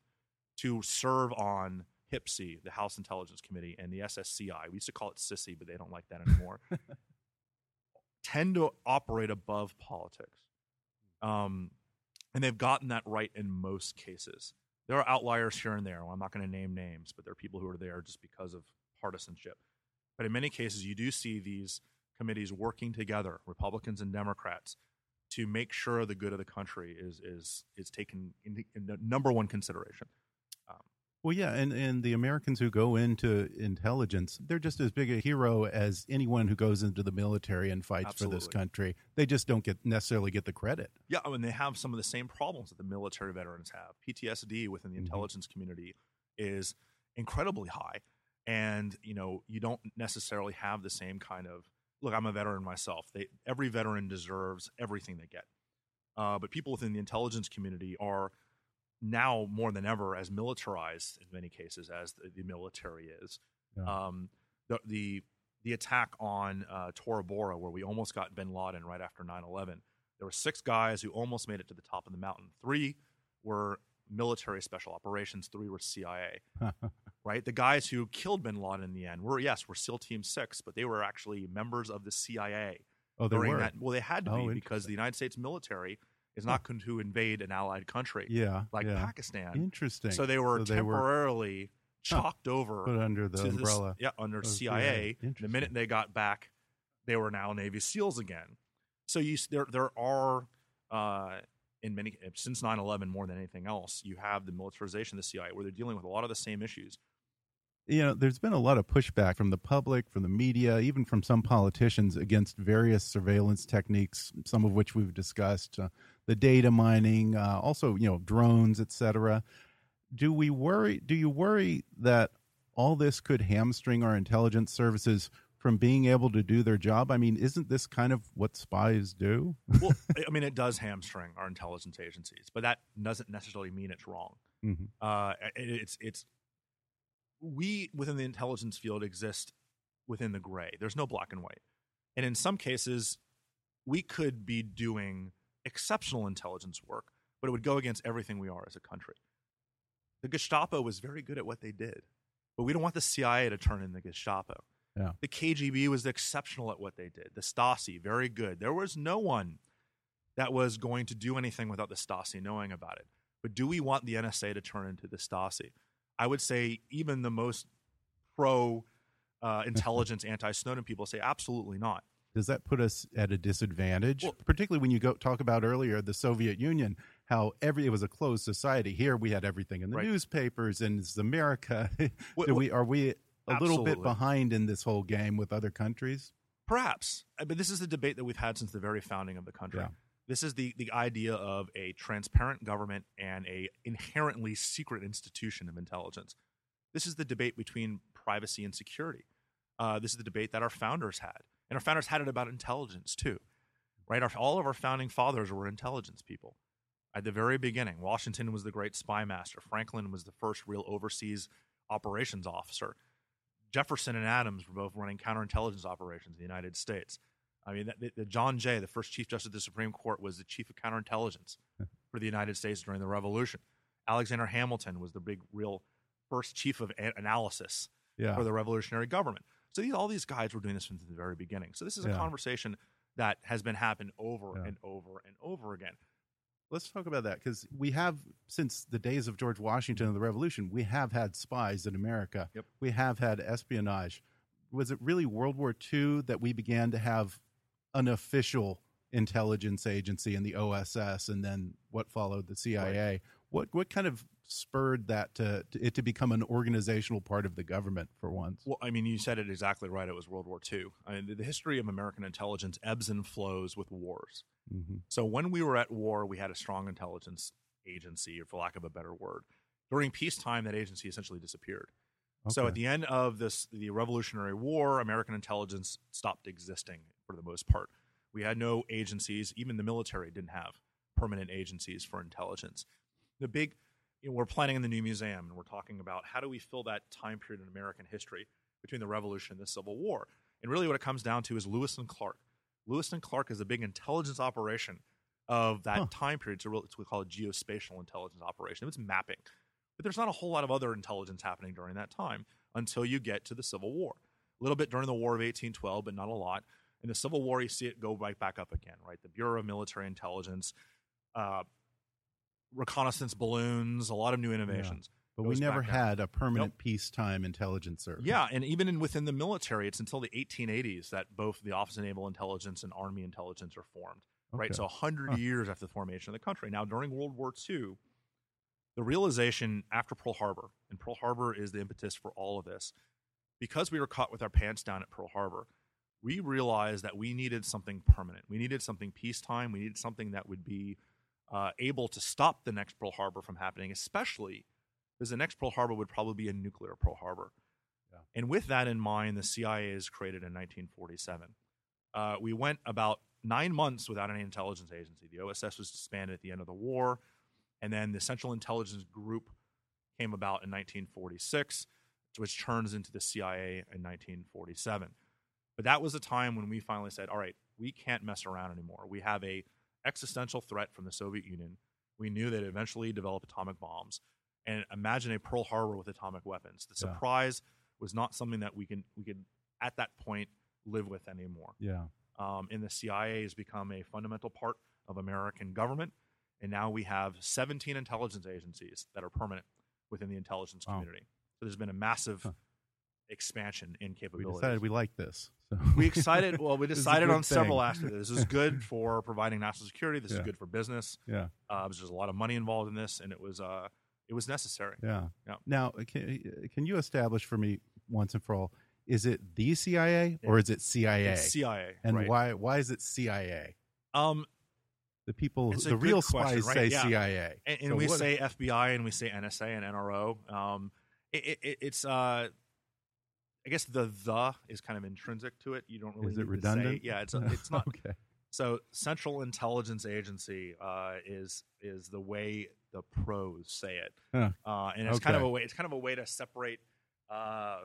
to serve on HPSCI, the House Intelligence Committee, and the SSCI, we used to call it SISI, but they don't like that anymore, tend to operate above politics. Um, and they've gotten that right in most cases. There are outliers here and there. Well, I'm not going to name names, but there are people who are there just because of partisanship. But in many cases, you do see these committees working together, Republicans and Democrats, to make sure the good of the country is is is taken into in the number one consideration. Well, yeah, and, and the Americans who go into intelligence, they're just as big a hero as anyone who goes into the military and fights for this country. They just don't get necessarily get the credit. Yeah, I mean they have some of the same problems that the military veterans have. PTSD within the Mhm. intelligence community is incredibly high, and you know you don't necessarily have the same kind of look. I'm a veteran myself. They every veteran deserves everything they get, uh, but people within the intelligence community are now more than ever as militarized in many cases as the, the military is. Yeah. Um, the, the the attack on uh, Tora Bora, where we almost got Bin Laden right after 9/11, there were six guys who almost made it to the top of the mountain. Three were military special operations. Three were CIA. right, the guys who killed Bin Laden in the end were yes, were SEAL Team Six, but they were actually members of the CIA oh, they were. that. Well, they had to Oh, be because the United States military is not going to invade an allied country yeah, like yeah. Pakistan. Interesting. So they were So they were temporarily chalked over put under the to this- umbrella. yeah, under of CIA. CIA. The minute they got back, they were now Navy SEALs again. So you there there are uh, in many since 9/11 more than anything else, you have the militarization of the CIA where they're dealing with a lot of the same issues. You know, there's been a lot of pushback from the public, from the media, even from some politicians against various surveillance techniques, some of which we've discussed, uh, the data mining, uh, also, you know, drones, etc. Do we worry? Do you worry that all this could hamstring our intelligence services from being able to do their job? I mean, isn't this kind of what spies do? Well, I- mean, it does hamstring our intelligence agencies, but that doesn't necessarily mean it's wrong. Mhm. Uh, it, it's it's we within the intelligence field exist within the gray. There's no black and white, and in some cases, we could be doing exceptional intelligence work, but it would go against everything we are as a country. The Gestapo was very good at what they did, but we don't want the CIA to turn in the Gestapo. Yeah. The KGB was exceptional at what they did. The Stasi, very good. There was no one that was going to do anything without the Stasi knowing about it. But do we want the NSA to turn into the Stasi? I would say even the most pro uh, intelligence anti Snowden people say absolutely not. Does that put us at a disadvantage, Well- particularly when you go talk about earlier the Soviet Union, how every it was a closed society. Here we had everything in the Right. newspapers, and it's America. What- Do we are we a little bit behind in this whole game with other countries? Perhaps, but this is the debate that we've had since the very founding of the country. Yeah. This is the the idea of a transparent government and a inherently secret institution of intelligence. This is the debate between privacy and security. Uh, this is the debate that our founders had, and our founders had it about intelligence too, right? Our, all of our founding fathers were intelligence people. At the very beginning, Washington was the great spy master. Franklin was the first real overseas operations officer. Jefferson and Adams were both running counterintelligence operations in the United States. I mean, the, the John Jay, the first Chief Justice of the Supreme Court, was the chief of counterintelligence for the United States during the Revolution. Alexander Hamilton was the big, real first chief of a- analysis Yeah, for the revolutionary government. So these, all these guys were doing this from the very beginning. So this is a Yeah. conversation that has been happening over Yeah. and over and over again. Let's talk about that because we have, since the days of George Washington and the Revolution, we have had spies in America. Yep. We have had espionage. Was it really World War II that we began to have an official intelligence agency in the OSS, and then what followed the CIA? What what kind of spurred that to, to it to become an organizational part of the government for once? Well, I mean, you said it exactly right. It was World War II. I mean, the- the history of American intelligence ebbs and flows with wars. hmm So when we were at war, we had a strong intelligence agency, or for lack of a better word. During peacetime, that agency essentially disappeared. So at the end of this, the Revolutionary War, American intelligence stopped existing for the most part. We had no agencies. Even the military didn't have permanent agencies for intelligence. The big, you know, we're planning in the new museum, and we're talking about how do we fill that time period in American history between the Revolution and the Civil War. And really, what it comes down to is Lewis and Clark. Lewis and Clark is a big intelligence operation of that Huh. time period. It's, a real, it's what we call a geospatial intelligence operation. It's mapping. But there's not a whole lot of other intelligence happening during that time until you get to the Civil War. A little bit during the War of 1812, but not a lot. In the Civil War, you see it go right back up again, right? The Bureau of Military Intelligence, uh, reconnaissance balloons, a lot of new innovations. But we never back up. had a permanent peacetime intelligence service. Yeah, and even in, within the military, it's until the 1880s that both the Office of Naval Intelligence and Army Intelligence are formed. Right, so 100 Huh. years after the formation of the country. Now, during World War II, the realization after Pearl Harbor, and Pearl Harbor is the impetus for all of this, because we were caught with our pants down at Pearl Harbor, we realized that we needed something permanent. We needed something peacetime. We needed something that would be uh, able to stop the next Pearl Harbor from happening, especially because the next Pearl Harbor would probably be a nuclear Pearl Harbor. And with that in mind, the CIA is created in 1947. Uh, we went about nine months without any intelligence agency. The OSS was disbanded at the end of the war, and then the Central Intelligence Group came about in 1946, which turns into the CIA in 1947. But that was a time when we finally said, "All right, we can't mess around anymore. We have a existential threat from the Soviet Union. We knew they'd eventually develop atomic bombs, and imagine a Pearl Harbor with atomic weapons. The Yeah. surprise was not something that we can we could at that point live with anymore. Yeah. Um, and the CIA has become a fundamental part of American government, and now we have 17 intelligence agencies that are permanent within the intelligence Wow. community. So there's been a massive Huh. Expansion in We capabilities. decided we like this. So. We excited. Well, we This is a decided on several aspects. This is good for providing national security. This Yeah. is good for business. Yeah. Uh, there's a lot of money involved in this, and it was uh, it was necessary. Yeah. Yeah. Now, can, can you establish for me once and for all, is it the CIA or is it CIA? It's CIA, and right. why why is it CIA? Um, The people, the real question, spies right? say Yeah. CIA, and, and So we what- say FBI and we say NSA and NRO. Um, it, it, it's uh, I guess the the is kind of intrinsic to it. You don't really Is it need to say- redundant? Yeah, it's it's not. okay. So Central Intelligence Agency uh, is is the way the pros say it, Huh. uh, and it's kind of a way. It's kind of a way to separate uh,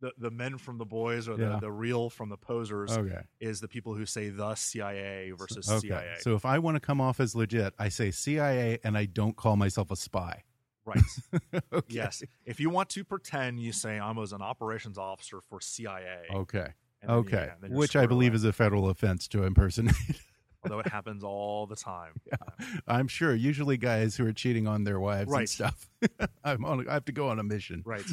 the the men from the boys or the, Yeah. the real from the posers. Okay. Is the people who say the CIA versus Okay. CIA. So if I want to come off as legit, I say CIA and I don't call myself a spy. Right. okay. Yes. If you want to pretend, you say I was an operations officer for CIA. Okay. and then you- Okay. yeah, Which I believe away. is a federal offense to impersonate. although it happens all the time. Yeah, I'm sure. Usually, guys who are cheating on their wives and stuff. I'm on. I have to go on a mission. Right.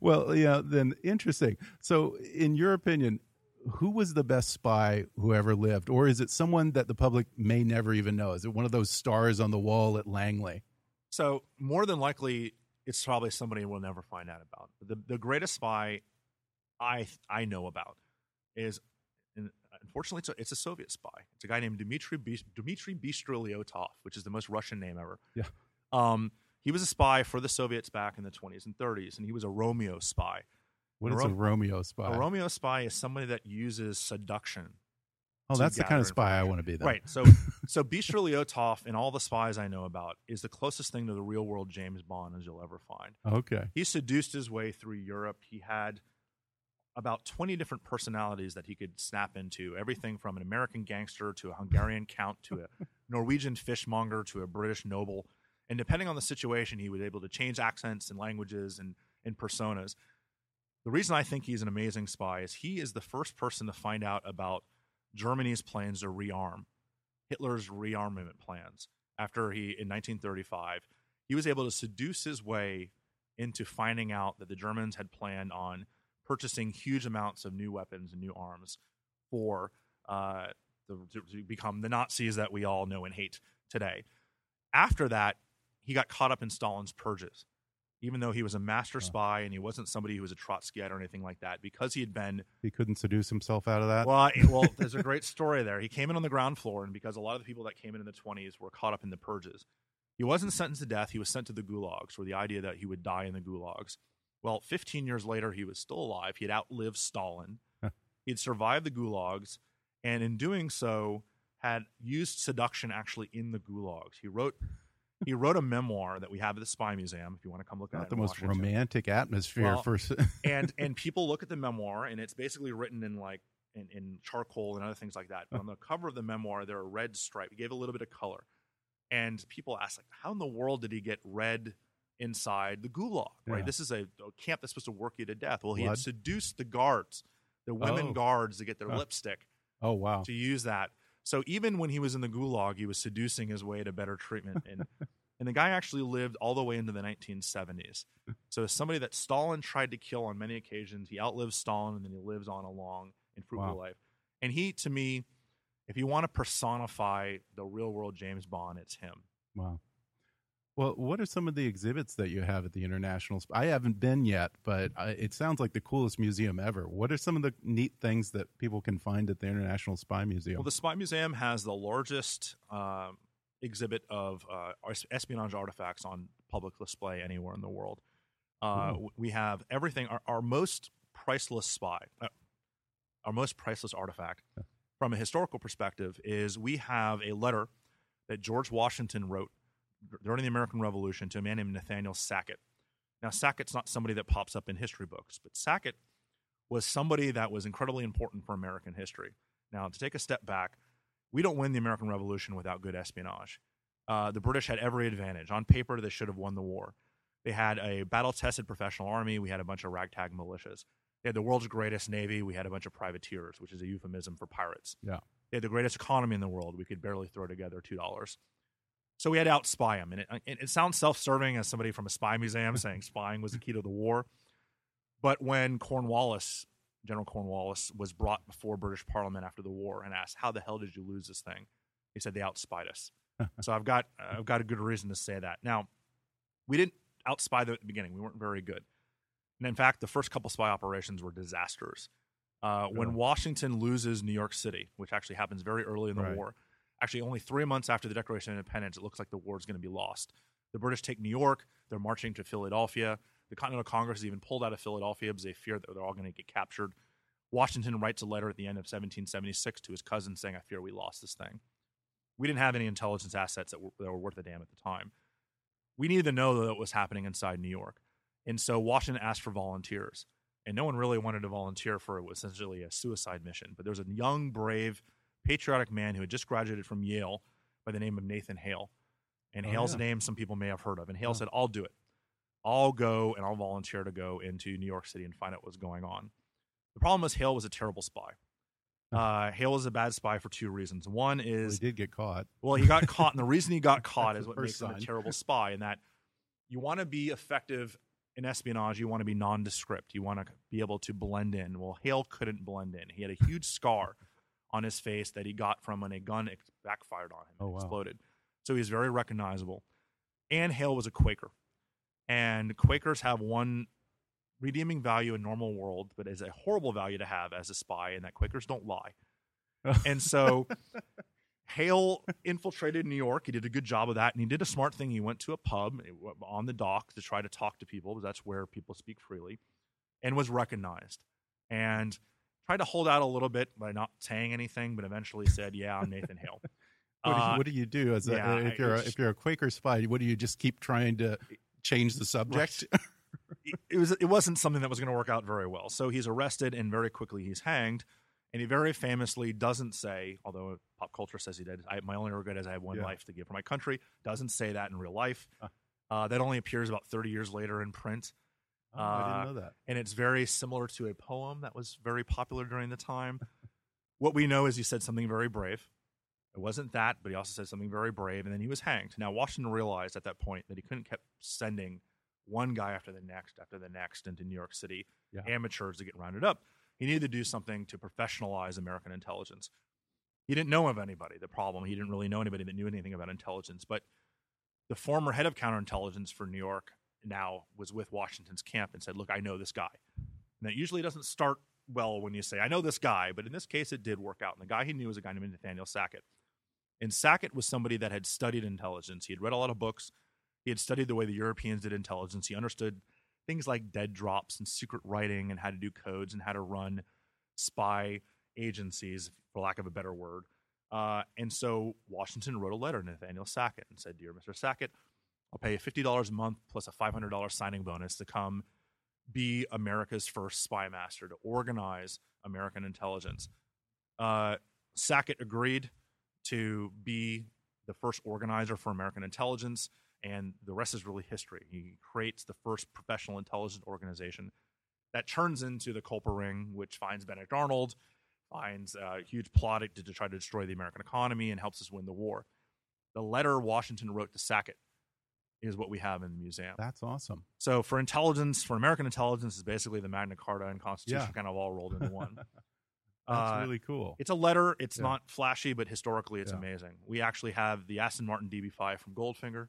well, yeah. Then interesting. So, in your opinion, who was the best spy who ever lived, or is it someone that the public may never even know? Is it one of those stars on the wall at Langley? So more than likely, it's probably somebody we'll never find out about. The the greatest spy I I know about is, unfortunately, it's a, it's a Soviet spy. It's a guy named Dmitry Bis- Dmitry which is the most Russian name ever. Yeah. Um, he was a spy for the Soviets back in the 20s and 30s, and he was a Romeo spy. What A is a Romeo spy? A Romeo spy is somebody that uses seduction oh, that's the kind of spy I want to be. Then. Right. So so Bystrolyotov and all the spies I know about is the closest thing to the real world James Bond as you'll ever find. Okay. He seduced his way through Europe. He had about 20 different personalities that he could snap into everything from an American gangster to a Hungarian count to a Norwegian fishmonger to a British noble. And depending on the situation, he was able to change accents and languages and, and personas. The reason I think he's an amazing spy is he is the first person to find out about Germany's plans to rearm. Hitler's rearmament plans. After he, in 1935, he was able to seduce his way into finding out that the Germans had planned on purchasing huge amounts of new weapons and new arms for uh, the, to become the Nazis that we all know and hate today. After that, he got caught up in Stalin's purges, even though he was a master spy and he wasn't somebody who was a Trotskyite or anything like that, because he had been He couldn't seduce himself out of that. well, well, there's a great story there. He came in on the ground floor, and because a lot of the people that came in in the 20s were caught up in the purges, he wasn't sentenced to death. He was sent to the gulags, or the idea that he would die in the gulags. Well, 15 years later, he was still alive. He had outlived Stalin. He'd survived the gulags, and in doing so, had used seduction actually in the gulags. He wrote. He wrote a memoir that we have at the Spy Museum. If you want to come look at it, the most Washington romantic atmosphere Well, for. and and people look at the memoir and it's basically written in like in, in charcoal and other things like that. But on the cover of the memoir, there are red stripe. He gave a little bit of color, and people ask like, how in the world did he get red inside the gulag? Right, Yeah. this is a, a camp that's supposed to work you to death. Well, he Blood? had seduced the guards, the women Oh. guards, to get their lipstick oh wow! to use that. So even when he was in the gulag, he was seducing his way to better treatment. And and the guy actually lived all the way into the 1970s. So somebody that Stalin tried to kill on many occasions, he outlives Stalin and then he lives on a long and fruitful Wow. life. And he, to me, if you want to personify the real world James Bond, it's him. Wow. Well, what are some of the exhibits that you have at the International? I haven't been yet, but it sounds like the coolest museum ever. What are some of the neat things that people can find at the International Spy Museum? Well, the Spy Museum has the largest um, exhibit of uh, espionage artifacts on public display anywhere in the world. Uh, we have everything. Our, our most priceless spy, uh, our most priceless artifact, from a historical perspective, is we have a letter that George Washington wrote during the American Revolution to a man named Nathaniel Sackett. Now, Sackett's not somebody that pops up in history books, but Sackett was somebody that was incredibly important for American history. Now, to take a step back, we don't win the American Revolution without good espionage. Uh, the British had every advantage. On paper, they should have won the war. They had a battle tested professional army. We had a bunch of ragtag militias. They had the world's greatest navy. We had a bunch of privateers, which is a euphemism for pirates. Yeah. They had the greatest economy in the world. We could barely throw together $2. So we had to outspy them. And it, it, it sounds self serving as somebody from a spy museum saying spying was the key to the war. But when Cornwallis, General Cornwallis, was brought before British Parliament after the war and asked, "How the hell did you lose this thing?" He said, "They outspied us." so I've got I've got a good reason to say that. Now, we didn't outspy them at the beginning. We weren't very good. And in fact, the first couple spy operations were disasters. Uh, when Washington loses New York City, which actually happens very early in the Right. war, actually only three months after the Declaration of Independence, it looks like the war is going to be lost. The British take New York. They're marching to Philadelphia. The Continental Congress has even pulled out of Philadelphia because they fear that they're all going to get captured. Washington writes a letter at the end of 1776 to his cousin saying, I fear we lost this thing. We didn't have any intelligence assets that were, that were worth a damn at the time. We needed to know that it was happening inside New York. And so Washington asked for volunteers. And no one really wanted to volunteer for it. It was essentially a suicide mission. But there was a young, brave, patriotic man who had just graduated from Yale by the name of Nathan Hale. And Oh, Hale's yeah. name some people may have heard of. And Hale Oh. said, I'll do it. I'll go and I'll volunteer to go into New York City and find out what's going on. The problem was Hale was a terrible spy. Uh, Hale was a bad spy for two reasons. One Well, is he did get caught. well, he got caught, and the reason he got caught is what makes him a terrible spy. In that you want to be effective in espionage, you want to be nondescript, you want to be able to blend in. Well, Hale couldn't blend in. He had a huge scar on his face that he got from when a gun ex- backfired on him oh, and Oh, wow. exploded. So he's very recognizable. And Hale was a Quaker, and Quakers have one redeeming value in normal world, but is a horrible value to have as a spy, and that Quakers don't lie. and so Hale infiltrated New York. He did a good job of that, and he did a smart thing. He went to a pub on the dock to try to talk to people, because that's where people speak freely, and was recognized. And tried to hold out a little bit by not saying anything, but eventually said, "Yeah, I'm Nathan Hale." What, do you, Uh, what do you do as a, yeah, if you're a, if you're a Quaker spy? What do you just keep trying to change the subject? it- it was it wasn't something that was going to work out very well. So he's arrested and very quickly he's hanged. And he very famously doesn't say, although pop culture says he did, I, my only regret is I have one Yeah. life to give for my country. Doesn't say that in real life. Uh, that only appears about 30 years later in print. Oh, I Uh, didn't know that. And it's very similar to a poem that was very popular during the time. what we know is he said something very brave. It wasn't that, but he also said something very brave, and then he was hanged. Now Washington realized at that point that he couldn't keep sending one guy after the next after the next into New York City, Yeah. amateurs to get rounded up. He needed to do something to professionalize American intelligence. He didn't know of anybody. The problem, he didn't really know anybody that knew anything about intelligence. But the former head of counterintelligence for New York now was with Washington's camp and said, "Look, I know this guy." And that usually doesn't start well when you say, "I know this guy," but in this case, it did work out. And the guy he knew was a guy named Nathaniel Sackett. And Sackett was somebody that had studied intelligence. He had read a lot of books. He had studied the way the Europeans did intelligence. He understood things like dead drops and secret writing and how to do codes and how to run spy agencies, for lack of a better word. Uh, and so Washington wrote a letter to Nathaniel Sackett and said, Dear Mr. Sackett, I'll pay you $50 a month plus a $500 signing bonus to come be America's first spy master, to organize American intelligence. Uh, Sackett agreed to be the first organizer for American intelligence, and the rest is really history. He creates the first professional intelligence organization that turns into the Culper Ring, which finds Benedict Arnold, finds a huge plot to try to destroy the American economy, and helps us win the war. The letter Washington wrote to Sackett is what we have in the museum. That's awesome. So for intelligence, for American intelligence, is basically the Magna Carta and Constitution Yeah. kind of all rolled into one. That's Uh, really cool. It's a letter. It's Yeah. not flashy, but historically, it's Yeah. amazing. We actually have the Aston Martin DB5 from Goldfinger.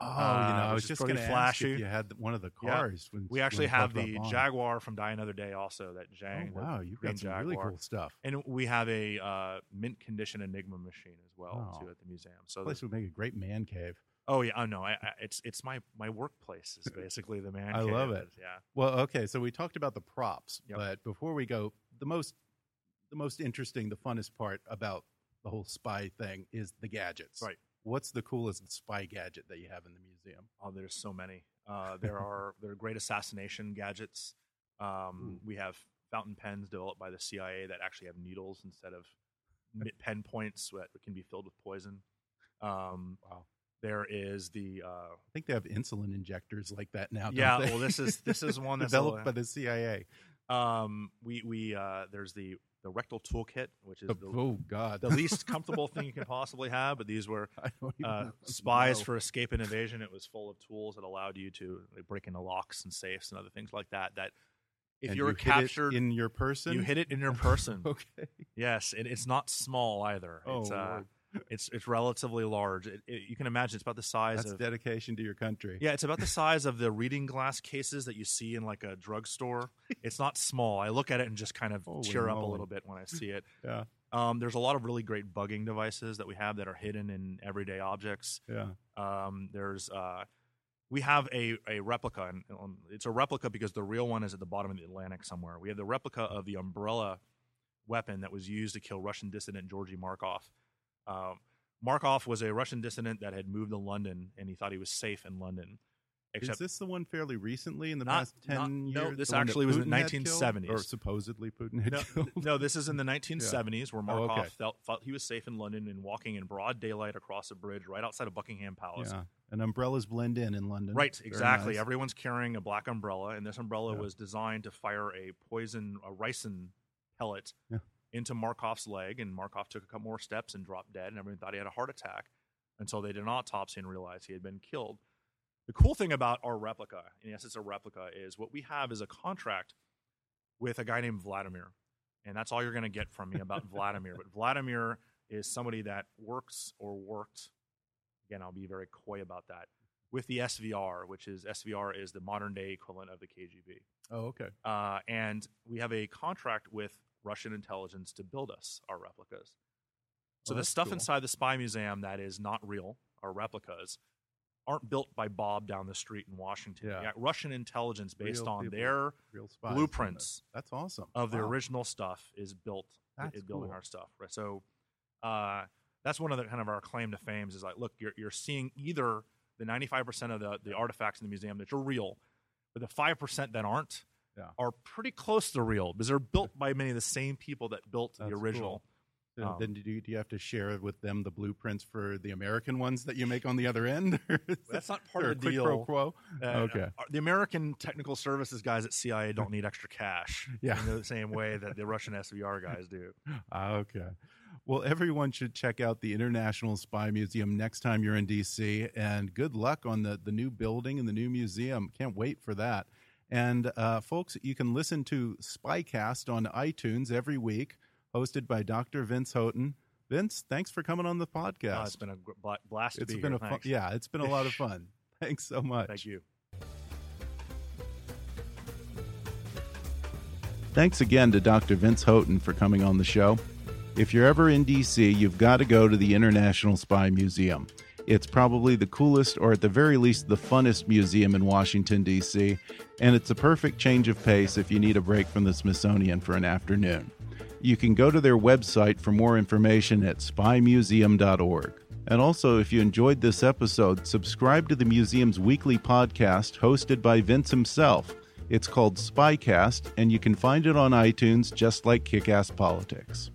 Oh, Uh, you know, I was just going to ask flashy. if you had one of the Yeah. cars. When, We actually have the Jaguar from Die Another Day, also that Oh, Jang. the wow, you've got some really cool stuff. And we have a uh, mint condition Enigma machine as well Oh. too at the museum. So place the- would make a great man cave. Oh yeah, oh no, I, I, it's it's my my workplace is basically the man. I love it. Yeah. Well, okay, so we talked about the props, Yep. but before we go, the most the most interesting, the funnest part about the whole spy thing is the gadgets. Right. What's the coolest spy gadget that you have in the museum? Oh, there's so many. Uh, there are there are great assassination gadgets. Um, we have fountain pens developed by the CIA that actually have needles instead of pen points that can be filled with poison. Um, Wow. There is the uh, I think they have insulin injectors like that now. don't yeah. Well, this is this is one that's developed by the CIA. um, we we uh, there's the the rectal toolkit, which is the, oh God, the least comfortable thing you can possibly have. But these were I don't even uh, spies No. for escape and evasion. It was full of tools that allowed you to like, break into locks and safes and other things like that. That if And you were hit it captured, in your person, you hit it in your person. okay. yes, it, it's not small either. Oh, it's, uh. It's it's relatively large. It, it, you can imagine it's about the size that's of dedication to your country. yeah, it's about the size of the reading glass cases that you see in like a drugstore. It's not small. I look at it and just kind of Holy tear up a little bit when I see it. yeah, Um, there's a lot of really great bugging devices that we have that are hidden in everyday objects. yeah. Um, there's uh, we have a, a replica, and um, it's a replica because the real one is at the bottom of the Atlantic somewhere. We have the replica of the umbrella weapon that was used to kill Russian dissident Georgy Markov. Um, Markov was a Russian dissident that had moved to London, and he thought he was safe in London. Is this the one fairly recently in the Not- past ten not- years? no, this The actually was in killed? 1970s. or supposedly Putin had no, killed. no, this is in the 1970s where Oh, Markov okay. felt, felt he was safe in London and walking in broad daylight across a bridge right outside of Buckingham Palace. Yeah, and umbrellas blend in in London. Right, Very exactly. nice. Everyone's carrying a black umbrella, and this umbrella Yeah. was designed to fire a poison, a ricin pellet Yeah. Into Markov's leg, and Markov took a couple more steps and dropped dead, and everyone thought he had a heart attack until they did an autopsy and realized he had been killed. The cool thing about our replica, and yes, it's a replica, is what we have is a contract with a guy named Vladimir. And that's all you're going to get from me about Vladimir. But Vladimir is somebody that works or worked, again, I'll be very coy about that, with the SVR, which is SVR is the modern day equivalent of the KGB. Oh, okay. Uh, and we have a contract with Russian intelligence to build us our replicas. So Oh, the stuff cool. inside the spy museum that is not real, our replicas, aren't built by Bob down the street in Washington. Yeah. Russian intelligence, based Real on people. their Real blueprints. That's awesome. of the original stuff, is built That's is building cool. our stuff. Right. So uh, that's one of the kind of our claim to fame is like, look, you're you're seeing either the 95 percent of the the artifacts in the museum that are real, but the five percent that aren't Yeah. are pretty close to real because they're built by many of the same people that built That's the original. So Um, then do you, do you have to share with them the blueprints for the American ones that you make on the other end? That's not part of the quid deal. pro quo. Uh, okay. uh, The American technical services guys at CIA don't need extra cash. Yeah. In the same way that the Russian SVR guys do. Ah, Okay. Well, everyone should check out the International Spy Museum next time you're in DC. And good luck on the, the new building and the new museum. Can't wait for that. And uh, folks, you can listen to Spycast on iTunes every week, hosted by Dr. Vince Houghton. Vince, thanks for coming on the podcast. Uh, it's been a blast to It's be been here. a fun, Thanks. yeah, it's been a lot of fun. Thanks so much. Thank you. Thanks again to Dr. Vince Houghton for coming on the show. If you're ever in DC, you've got to go to the International Spy Museum. It's probably the coolest, or at the very least, the funnest museum in Washington, D.C., and it's a perfect change of pace if you need a break from the Smithsonian for an afternoon. You can go to their website for more information at spymuseum.org. And also, if you enjoyed this episode, subscribe to the museum's weekly podcast hosted by Vince himself. It's called Spycast, and you can find it on iTunes just like Kick Ass Politics.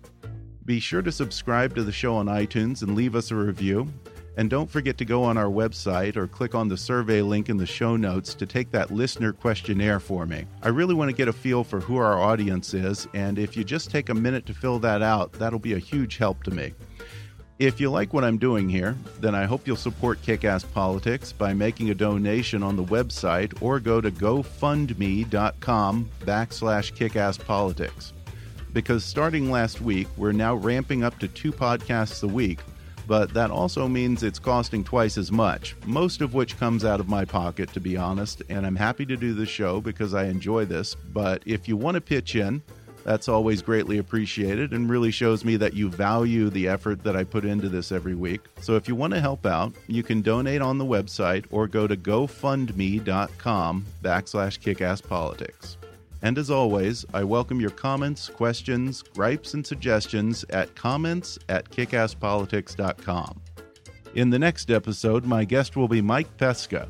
Be sure to subscribe to the show on iTunes and leave us a review. And don't forget to go on our website or click on the survey link in the show notes to take that listener questionnaire for me. I really want to get a feel for who our audience is, and if you just take a minute to fill that out, that'll be a huge help to me. If you like what I'm doing here, then I hope you'll support Kickass Politics by making a donation on the website or go to gofundme.com backslash kickasspolitics. Because starting last week, we're now ramping up to two podcasts a week, but that also means it's costing twice as much, most of which comes out of my pocket, to be honest, and I'm happy to do the show because I enjoy this. But if you want to pitch in, that's always greatly appreciated and really shows me that you value the effort that I put into this every week. So if you want to help out, you can donate on the website or go to gofundme.com backslash kickasspolitics. And as always, I welcome your comments, questions, gripes, and suggestions at comments at kickasspolitics.com. In the next episode, my guest will be Mike Pesca,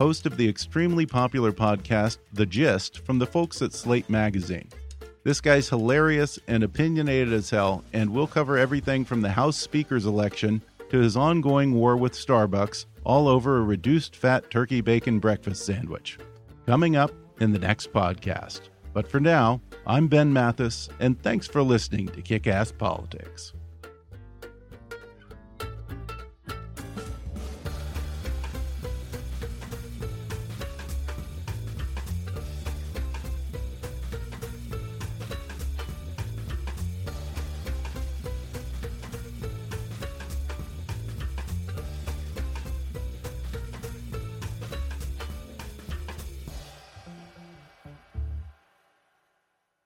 host of the extremely popular podcast The Gist from the folks at Slate Magazine. This guy's hilarious and opinionated as hell, and we'll cover everything from the House Speaker's election to his ongoing war with Starbucks, all over a reduced fat turkey bacon breakfast sandwich. Coming up in the next podcast. But for now, I'm Ben Mathis, and thanks for listening to Kick Ass Politics.